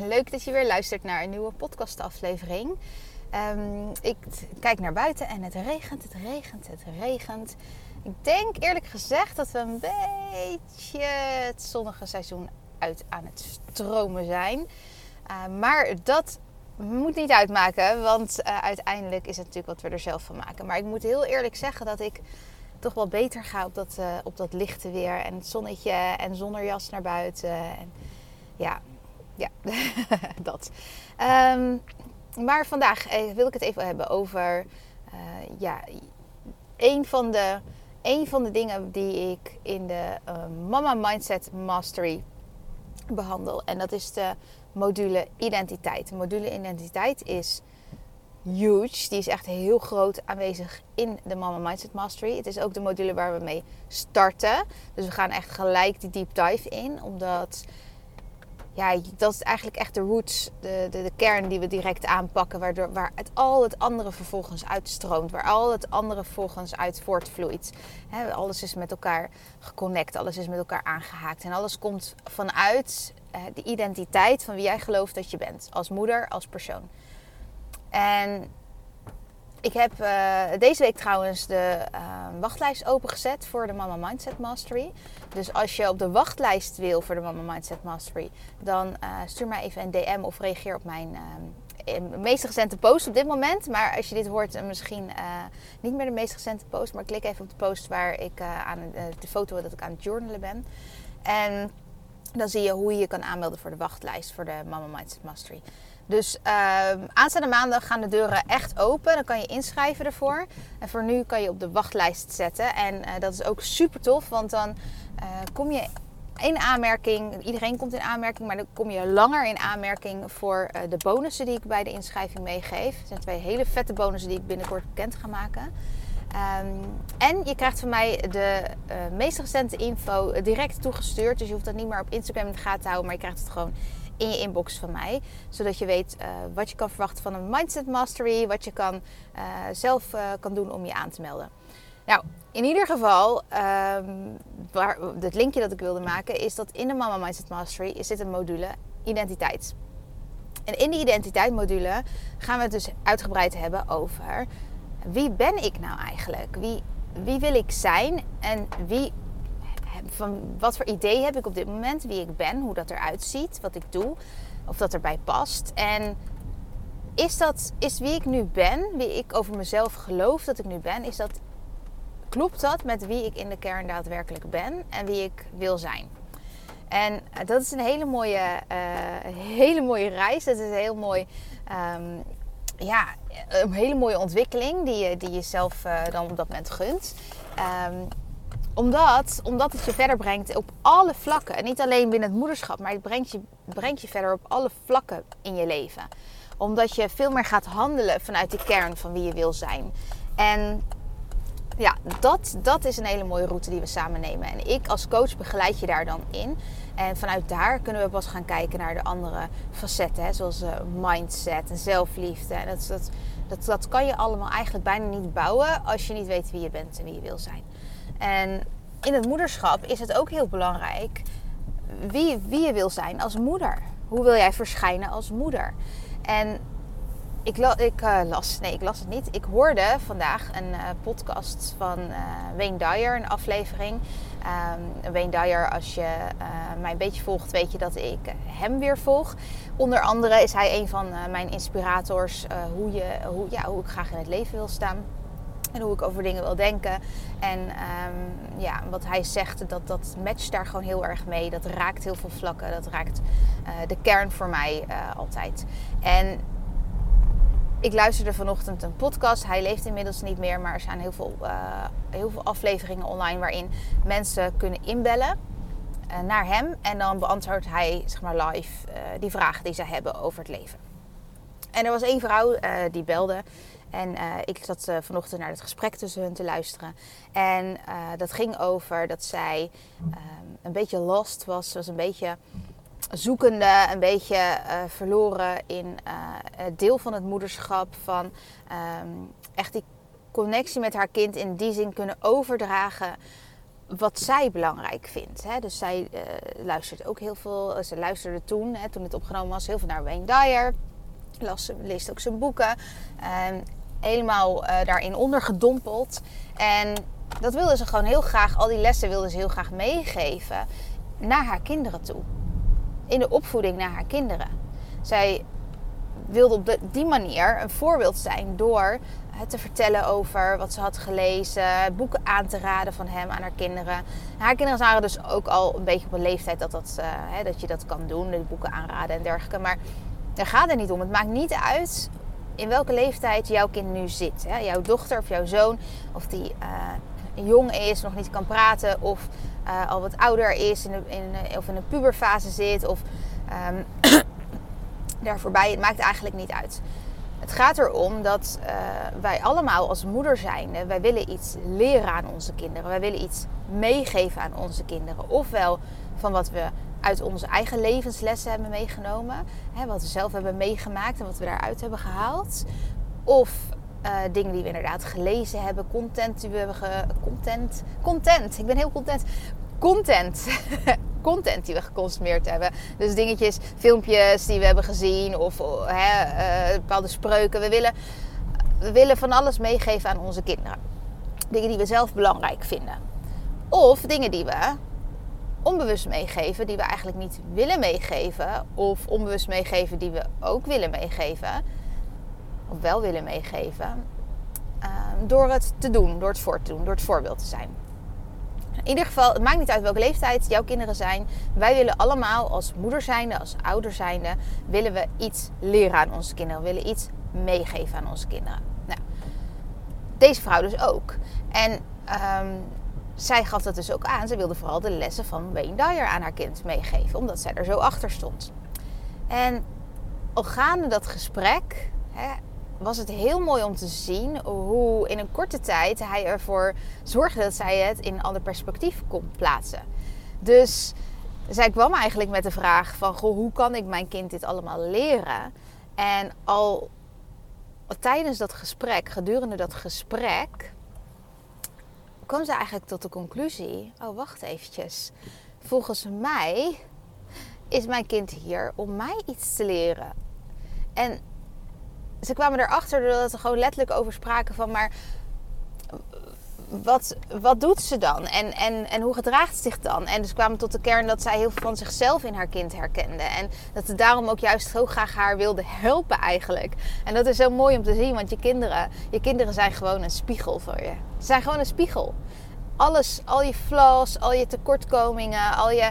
Leuk dat je weer luistert naar een nieuwe podcastaflevering. Um, ik kijk naar buiten en het regent, het regent, het regent. Ik denk eerlijk gezegd dat we een beetje het zonnige seizoen uit aan het stromen zijn. Uh, maar dat moet niet uitmaken, want uh, uiteindelijk is het natuurlijk wat we er zelf van maken. Maar ik moet heel eerlijk zeggen dat ik toch wel beter ga op dat, uh, op dat lichte weer en het zonnetje en zonder jas naar buiten. En ja, ja, dat. Um, maar vandaag eh, wil ik het even hebben over uh, ja, een, van de, een van de dingen die ik in de uh, Mama Mindset Mastery behandel. En dat is de module identiteit. De module identiteit is huge. Die is echt heel groot aanwezig in de Mama Mindset Mastery. Het is ook de module waar we mee starten. Dus we gaan echt gelijk die deep dive in. Omdat ja, dat is eigenlijk echt de roots, de, de, de, kern die we direct aanpakken, waardoor, waar het, al het andere vervolgens uitstroomt, waar al het andere vervolgens uit voortvloeit. Alles is met elkaar geconnect, alles is met elkaar aangehaakt en alles komt vanuit eh, de identiteit van wie jij gelooft dat je bent, als moeder, als persoon. En ik heb uh, deze week trouwens de uh, wachtlijst opengezet voor de Mama Mindset Mastery. Dus als je op de wachtlijst wil voor de Mama Mindset Mastery, dan uh, stuur mij even een DM of reageer op mijn meest recente post op dit moment. Maar als je dit hoort, misschien niet meer de meest recente post, maar klik even op de post waar ik aan de foto dat ik aan het journalen ben. En dan zie je hoe je je kan aanmelden voor de wachtlijst voor de Mama Mindset Mastery. Dus uh, aanstaande maandag gaan de deuren echt open. Dan kan je inschrijven ervoor. En voor nu kan je op de wachtlijst zetten. En uh, dat is ook super tof, want dan uh, kom je in aanmerking. Iedereen komt in aanmerking, maar dan kom je langer in aanmerking voor eh, de bonussen die ik bij de inschrijving meegeef. Het zijn twee hele vette bonussen die ik binnenkort bekend ga maken. Um, en je krijgt van mij de meest recente info direct toegestuurd. Dus je hoeft dat niet meer op Instagram in de gaten te houden, maar je krijgt het gewoon in je inbox van mij. Zodat je weet uh, wat je kan verwachten van een Mindset Mastery. Wat je kan, uh, zelf uh, kan doen om je aan te melden. Nou, in ieder geval, um, waar, het linkje dat ik wilde maken is dat in de Mama Mindset Mastery zit een module identiteit. En in die identiteitsmodule gaan we het dus uitgebreid hebben over wie ben ik nou eigenlijk? Wie, wie wil ik zijn en wie van wat voor idee heb ik op dit moment, wie ik ben, hoe dat eruit ziet, wat ik doe, of dat erbij past. En is, dat, is wie ik nu ben, wie ik over mezelf geloof dat ik nu ben, is dat, klopt dat met wie ik in de kern daadwerkelijk ben en wie ik wil zijn? En dat is een hele mooie, uh, hele mooie reis. Dat is een heel mooi, um, ja, een hele mooie ontwikkeling die je, die je zelf uh, dan op dat moment gunt. Um, omdat, omdat het je verder brengt op alle vlakken. En niet alleen binnen het moederschap, maar het brengt je, brengt je verder op alle vlakken in je leven. Omdat je veel meer gaat handelen vanuit de kern van wie je wil zijn. En ja, dat, dat is een hele mooie route die we samen nemen. En ik als coach begeleid je daar dan in. En vanuit daar kunnen we pas gaan kijken naar de andere facetten. Hè, zoals uh, mindset en zelfliefde. En dat, dat, dat, kan je allemaal eigenlijk bijna niet bouwen als je niet weet wie je bent en wie je wil zijn. En in het moederschap is het ook heel belangrijk wie, wie je wil zijn als moeder. Hoe wil jij verschijnen als moeder? En ik, ik uh, las, nee, ik las het niet. Ik hoorde vandaag een uh, podcast van uh, Wayne Dyer, een aflevering. Um, Wayne Dyer, als je mij een beetje volgt, weet je dat ik hem weer volg. Onder andere is hij een van mijn inspirators hoe, je, hoe, ja, hoe ik graag in het leven wil staan. En hoe ik over dingen wil denken. En um, ja, wat hij zegt, dat, dat matcht daar gewoon heel erg mee. Dat raakt heel veel vlakken. Dat raakt de kern voor mij altijd. En ik luisterde vanochtend een podcast. Hij leeft inmiddels niet meer, maar er zijn heel veel, uh, heel veel afleveringen online waarin mensen kunnen inbellen uh, naar hem. En dan beantwoordt hij zeg maar, live uh, die vragen die ze hebben over het leven. En er was één vrouw die belde. En ik zat vanochtend naar het gesprek tussen hun te luisteren. En dat ging over dat zij een beetje lost was. was een beetje zoekende, een beetje uh, verloren in uh, het deel van het moederschap. Van um, echt die connectie met haar kind in die zin kunnen overdragen wat zij belangrijk vindt. Hè. Dus zij uh, luistert ook heel veel. Ze luisterde toen, hè, toen het opgenomen was, heel veel naar Wayne Dyer. Las, leest ook zijn boeken. Um, helemaal daarin ondergedompeld. En dat wilde ze gewoon heel graag, al die lessen wilde ze heel graag meegeven naar haar kinderen toe in de opvoeding naar haar kinderen. Zij wilde op die manier een voorbeeld zijn door te vertellen over wat ze had gelezen, boeken aan te raden van hem aan haar kinderen. Haar kinderen waren dus ook al een beetje op een leeftijd dat, dat, uh, hè, dat je dat kan doen, de boeken aanraden en dergelijke. Maar daar gaat het niet om. Het maakt niet uit in welke leeftijd jouw kind nu zit. Hè? Jouw dochter of jouw zoon, of die uh, jong is, nog niet kan praten, of uh, al wat ouder is, in in, of in een puberfase zit, of um, daar voorbij. Het maakt eigenlijk niet uit. Het gaat erom dat uh, wij allemaal als moeder zijn, wij willen iets leren aan onze kinderen. Wij willen iets meegeven aan onze kinderen. Ofwel van wat we uit onze eigen levenslessen hebben meegenomen. Hè, wat we zelf hebben meegemaakt en wat we daaruit hebben gehaald. Of uh, dingen die we inderdaad gelezen hebben, content die we hebben ge content, content. Ik ben heel content. Content. content die we geconsumeerd hebben. Dus dingetjes, filmpjes die we hebben gezien of hè, uh, bepaalde spreuken. We willen, we willen van alles meegeven aan onze kinderen. Dingen die we zelf belangrijk vinden. Of dingen die we onbewust meegeven, die we eigenlijk niet willen meegeven. Of onbewust meegeven die we ook willen meegeven wel willen meegeven. Uh, door het te doen, door het voor te doen, door het voorbeeld te zijn. In ieder geval, het maakt niet uit welke leeftijd jouw kinderen zijn. Wij willen allemaal als moeder zijnde, als ouder zijnde, willen we iets leren aan onze kinderen. We willen iets meegeven aan onze kinderen. Nou, deze vrouw dus ook. En um, zij gaf dat dus ook aan. Ze wilde vooral de lessen van Wayne Dyer aan haar kind meegeven, omdat zij er zo achter stond. En al gaande dat gesprek, hè, was het heel mooi om te zien hoe in een korte tijd hij ervoor zorgde dat zij het in een ander perspectief kon plaatsen. Dus zij kwam eigenlijk met de vraag van goh, hoe kan ik mijn kind dit allemaal leren? En al tijdens dat gesprek, gedurende dat gesprek, kwam ze eigenlijk tot de conclusie: oh wacht eventjes. Volgens mij is mijn kind hier om mij iets te leren. En ze kwamen erachter doordat ze gewoon letterlijk over spraken van... maar wat, wat doet ze dan? En, en, en hoe gedraagt ze zich dan? En ze kwamen tot de kern dat zij heel veel van zichzelf in haar kind herkende. En dat ze daarom ook juist zo graag haar wilde helpen eigenlijk. En dat is zo mooi om te zien, want je kinderen, je kinderen zijn gewoon een spiegel voor je. Ze zijn gewoon een spiegel alles, al je flaws, al je tekortkomingen, al je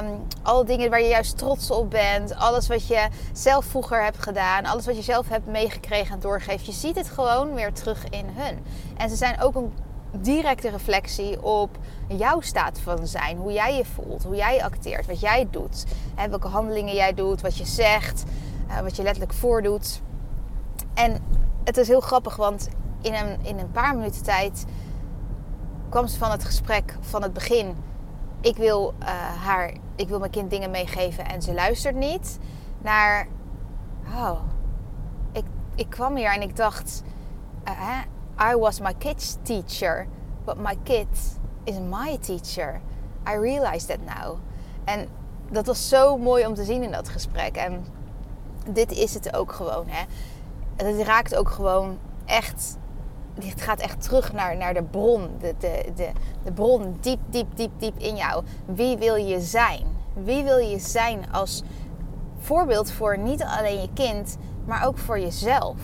um, alle dingen waar je juist trots op bent, alles wat je zelf vroeger hebt gedaan, alles wat je zelf hebt meegekregen en doorgeeft, je ziet het gewoon weer terug in hun. En ze zijn ook een directe reflectie op jouw staat van zijn, hoe jij je voelt, hoe jij acteert, wat jij doet, hè, welke handelingen jij doet, wat je zegt, uh, wat je letterlijk voordoet. En het is heel grappig, want in een, in een paar minuten tijd kwam ze van het gesprek van het begin. Ik wil, uh, haar, ik wil mijn kind dingen meegeven en ze luistert niet. Naar, oh, ik, ik kwam hier en ik dacht, uh, I was my kid's teacher, but my kid is my teacher. I realize that now. En dat was zo mooi om te zien in dat gesprek. En dit is het ook gewoon. Hè. Het raakt ook gewoon echt dit gaat echt terug naar, naar de bron. De, de, de, de bron diep, diep, diep, diep in jou. Wie wil je zijn? Wie wil je zijn als voorbeeld voor niet alleen je kind, maar ook voor jezelf?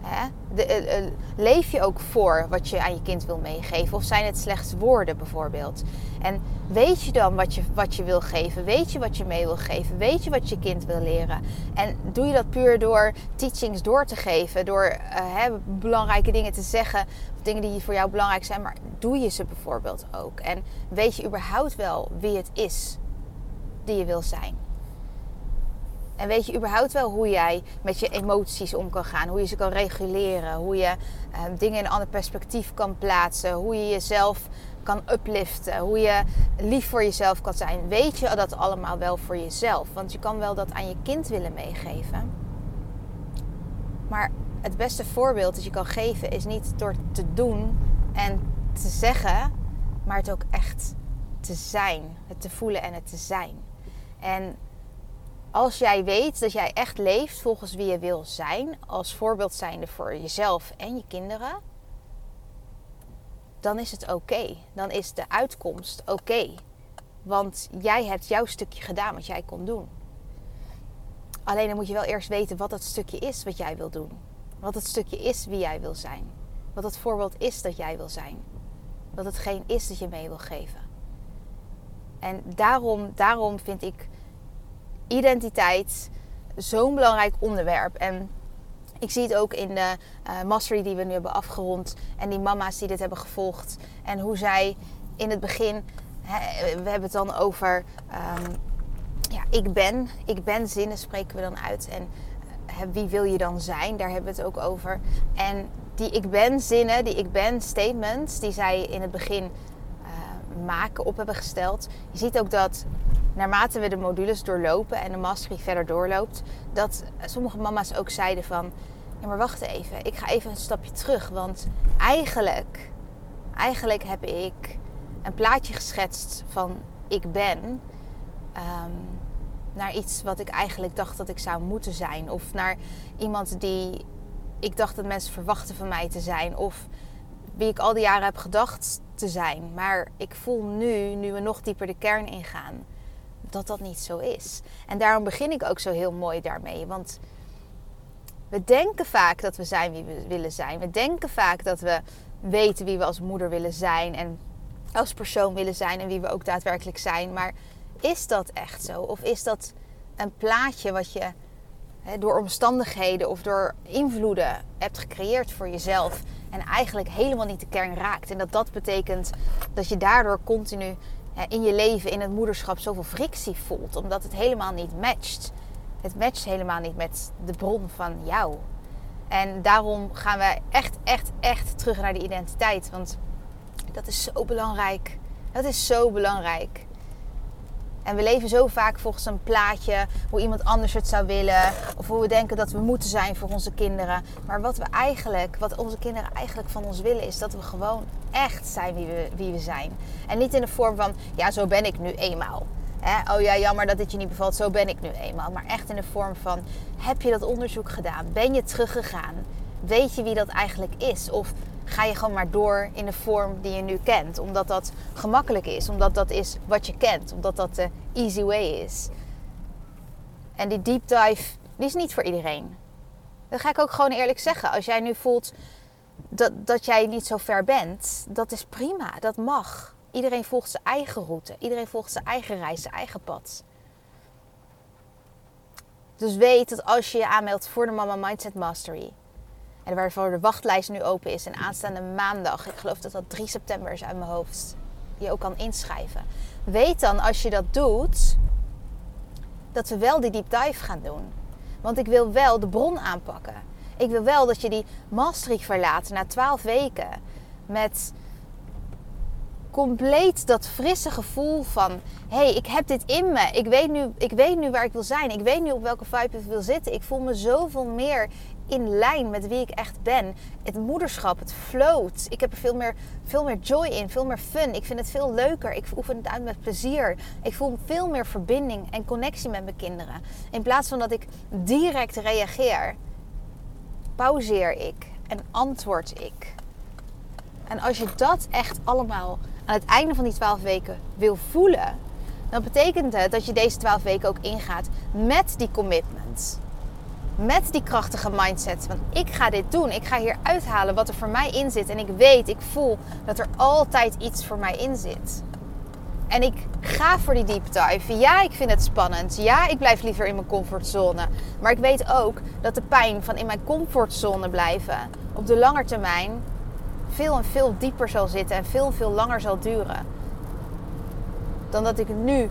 Hè? Eh, eh, leef je ook voor wat je aan je kind wil meegeven? Of zijn het slechts woorden bijvoorbeeld? En weet je dan wat je, wat je wil geven? Weet je wat je mee wil geven? Weet je wat je kind wil leren? En doe je dat puur door teachings door te geven? Door uh, hè, belangrijke dingen te zeggen? Dingen die voor jou belangrijk zijn. Maar doe je ze bijvoorbeeld ook? En weet je überhaupt wel wie het is die je wil zijn? En weet je überhaupt wel hoe jij met je emoties om kan gaan? Hoe je ze kan reguleren? Hoe je ehm, dingen in een ander perspectief kan plaatsen? Hoe je jezelf kan upliften? Hoe je lief voor jezelf kan zijn? Weet je dat allemaal wel voor jezelf? Want je kan wel dat aan je kind willen meegeven. Maar het beste voorbeeld dat je kan geven is niet door te doen en te zeggen, maar het ook echt te zijn. Het te voelen en het te zijn. En als jij weet dat jij echt leeft volgens wie je wil zijn, als voorbeeld zijnde voor jezelf en je kinderen, dan is het oké. Dan is de uitkomst oké. Want jij hebt jouw stukje gedaan wat jij kon doen. Alleen dan moet je wel eerst weten wat dat stukje is wat jij wil doen. Wat het stukje is wie jij wil zijn. Wat het voorbeeld is dat jij wil zijn. Wat hetgeen is dat je mee wil geven. En daarom, daarom vind ik identiteit zo'n belangrijk onderwerp. En ik zie het ook in de uh, mastery die we nu hebben afgerond. En die mama's die dit hebben gevolgd. En hoe zij in het begin, hè, we hebben het dan over, um, ja, ik ben. Ik ben zinnen spreken we dan uit. En uh, wie wil je dan zijn? Daar hebben we het ook over. En die ik ben zinnen, die ik ben statements, die zij in het begin uh, maken, op hebben gesteld. Je ziet ook dat naarmate we de modules doorlopen en de mastery verder doorloopt, dat sommige mama's ook zeiden van, ja maar wacht even, ik ga even een stapje terug, want eigenlijk, eigenlijk heb ik een plaatje geschetst van ik ben um, naar iets wat ik eigenlijk dacht dat ik zou moeten zijn, of naar iemand die ik dacht dat mensen verwachten van mij te zijn, of wie ik al die jaren heb gedacht te zijn. Maar ik voel nu, nu we nog dieper de kern ingaan, dat dat niet zo is. En daarom begin ik ook zo heel mooi daarmee. Want we denken vaak dat we zijn wie we willen zijn. We denken vaak dat we weten wie we als moeder willen zijn en als persoon willen zijn en wie we ook daadwerkelijk zijn. Maar is dat echt zo? Of is dat een plaatje wat je door omstandigheden of door invloeden hebt gecreëerd voor jezelf en eigenlijk helemaal niet de kern raakt? En dat dat betekent dat je daardoor continu in je leven, in het moederschap, zoveel frictie voelt. Omdat het helemaal niet matcht. Het matcht helemaal niet met de bron van jou. En daarom gaan we echt, echt, echt terug naar de identiteit. Want dat is zo belangrijk. Dat is zo belangrijk. En we leven zo vaak volgens een plaatje hoe iemand anders het zou willen. Of hoe we denken dat we moeten zijn voor onze kinderen. Maar wat we eigenlijk, wat onze kinderen eigenlijk van ons willen, is dat we gewoon echt zijn wie we, wie we zijn. En niet in de vorm van, ja, zo ben ik nu eenmaal. oh ja, jammer dat dit je niet bevalt, zo ben ik nu eenmaal. Maar echt in de vorm van, heb je dat onderzoek gedaan? Ben je teruggegaan? Weet je wie dat eigenlijk is? Of ga je gewoon maar door in de vorm die je nu kent. Omdat dat gemakkelijk is, omdat dat is wat je kent, omdat dat de easy way is. En die deep dive, die is niet voor iedereen. Dat ga ik ook gewoon eerlijk zeggen. Als jij nu voelt dat, dat jij niet zo ver bent, dat is prima, dat mag. Iedereen volgt zijn eigen route, iedereen volgt zijn eigen reis, zijn eigen pad. Dus weet dat als je je aanmeldt voor de Mama Mindset Mastery, en waarvoor de wachtlijst nu open is. En aanstaande maandag, ik geloof dat dat 3 september is uit mijn hoofd, je ook kan inschrijven. Weet dan als je dat doet, dat we wel die deep dive gaan doen. Want ik wil wel de bron aanpakken. Ik wil wel dat je die mastery verlaat na 12 weken. Met compleet dat frisse gevoel van: hé, hey, ik heb dit in me. Ik weet, nu, ik weet nu waar ik wil zijn. Ik weet nu op welke vibe ik wil zitten. Ik voel me zoveel meer in lijn met wie ik echt ben. Het moederschap, het float. Ik heb er veel meer, veel meer joy in, veel meer fun. Ik vind het veel leuker. Ik oefen het uit met plezier. Ik voel veel meer verbinding en connectie met mijn kinderen. In plaats van dat ik direct reageer, pauzeer ik en antwoord ik. En als je dat echt allemaal aan het einde van die 12 weken wil voelen, dan betekent het dat je deze 12 weken ook ingaat met die commitment met die krachtige mindset. Want ik ga dit doen. Ik ga hier uithalen wat er voor mij in zit. En ik weet, ik voel dat er altijd iets voor mij in zit. En ik ga voor die deep dive. Ja, ik vind het spannend. Ja, ik blijf liever in mijn comfortzone. Maar ik weet ook dat de pijn van in mijn comfortzone blijven op de lange termijn veel en veel dieper zal zitten en veel veel langer zal duren. Dan dat ik nu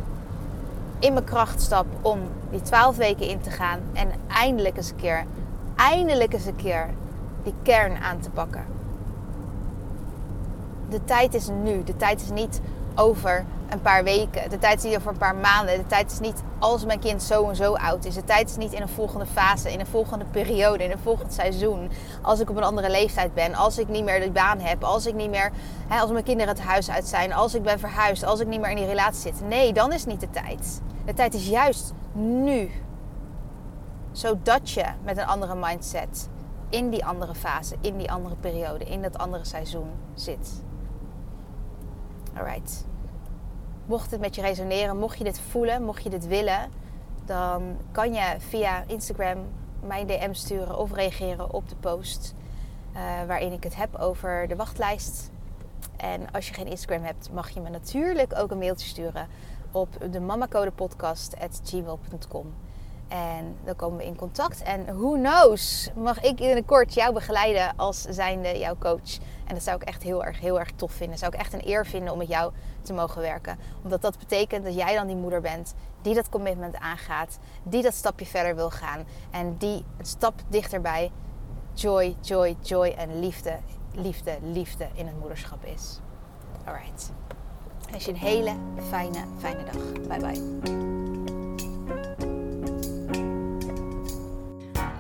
in mijn kracht stap om die twaalf weken in te gaan en eindelijk eens een keer, eindelijk eens een keer die kern aan te pakken. De tijd is nu. De tijd is niet over een paar weken. De tijd is niet over een paar maanden. De tijd is niet als mijn kind zo en zo oud is. De tijd is niet in een volgende fase, in een volgende periode, in een volgend seizoen. Als ik op een andere leeftijd ben, als ik niet meer de baan heb, als ik niet meer, hè, als mijn kinderen het huis uit zijn, als ik ben verhuisd, als ik niet meer in die relatie zit. Nee, dan is niet de tijd. De tijd is juist nu. Zodat je met een andere mindset in die andere fase, in die andere periode, in dat andere seizoen zit. Alright. Mocht het met je resoneren, mocht je dit voelen, mocht je dit willen, dan kan je via Instagram mijn DM sturen of reageren op de post uh, waarin ik het heb over de wachtlijst. En als je geen Instagram hebt, mag je me natuurlijk ook een mailtje sturen op de mamacodepodcast.gmail.com. En dan komen we in contact. En who knows, mag ik binnenkort jou begeleiden als zijnde jouw coach. En dat zou ik echt heel erg, heel erg tof vinden. zou ik echt een eer vinden om met jou te mogen werken. Omdat dat betekent dat jij dan die moeder bent die dat commitment aangaat. Die dat stapje verder wil gaan. En die een stap dichterbij joy, joy, joy en liefde, liefde, liefde in het moederschap is. Alright. Wens je een hele fijne, fijne dag. Bye bye.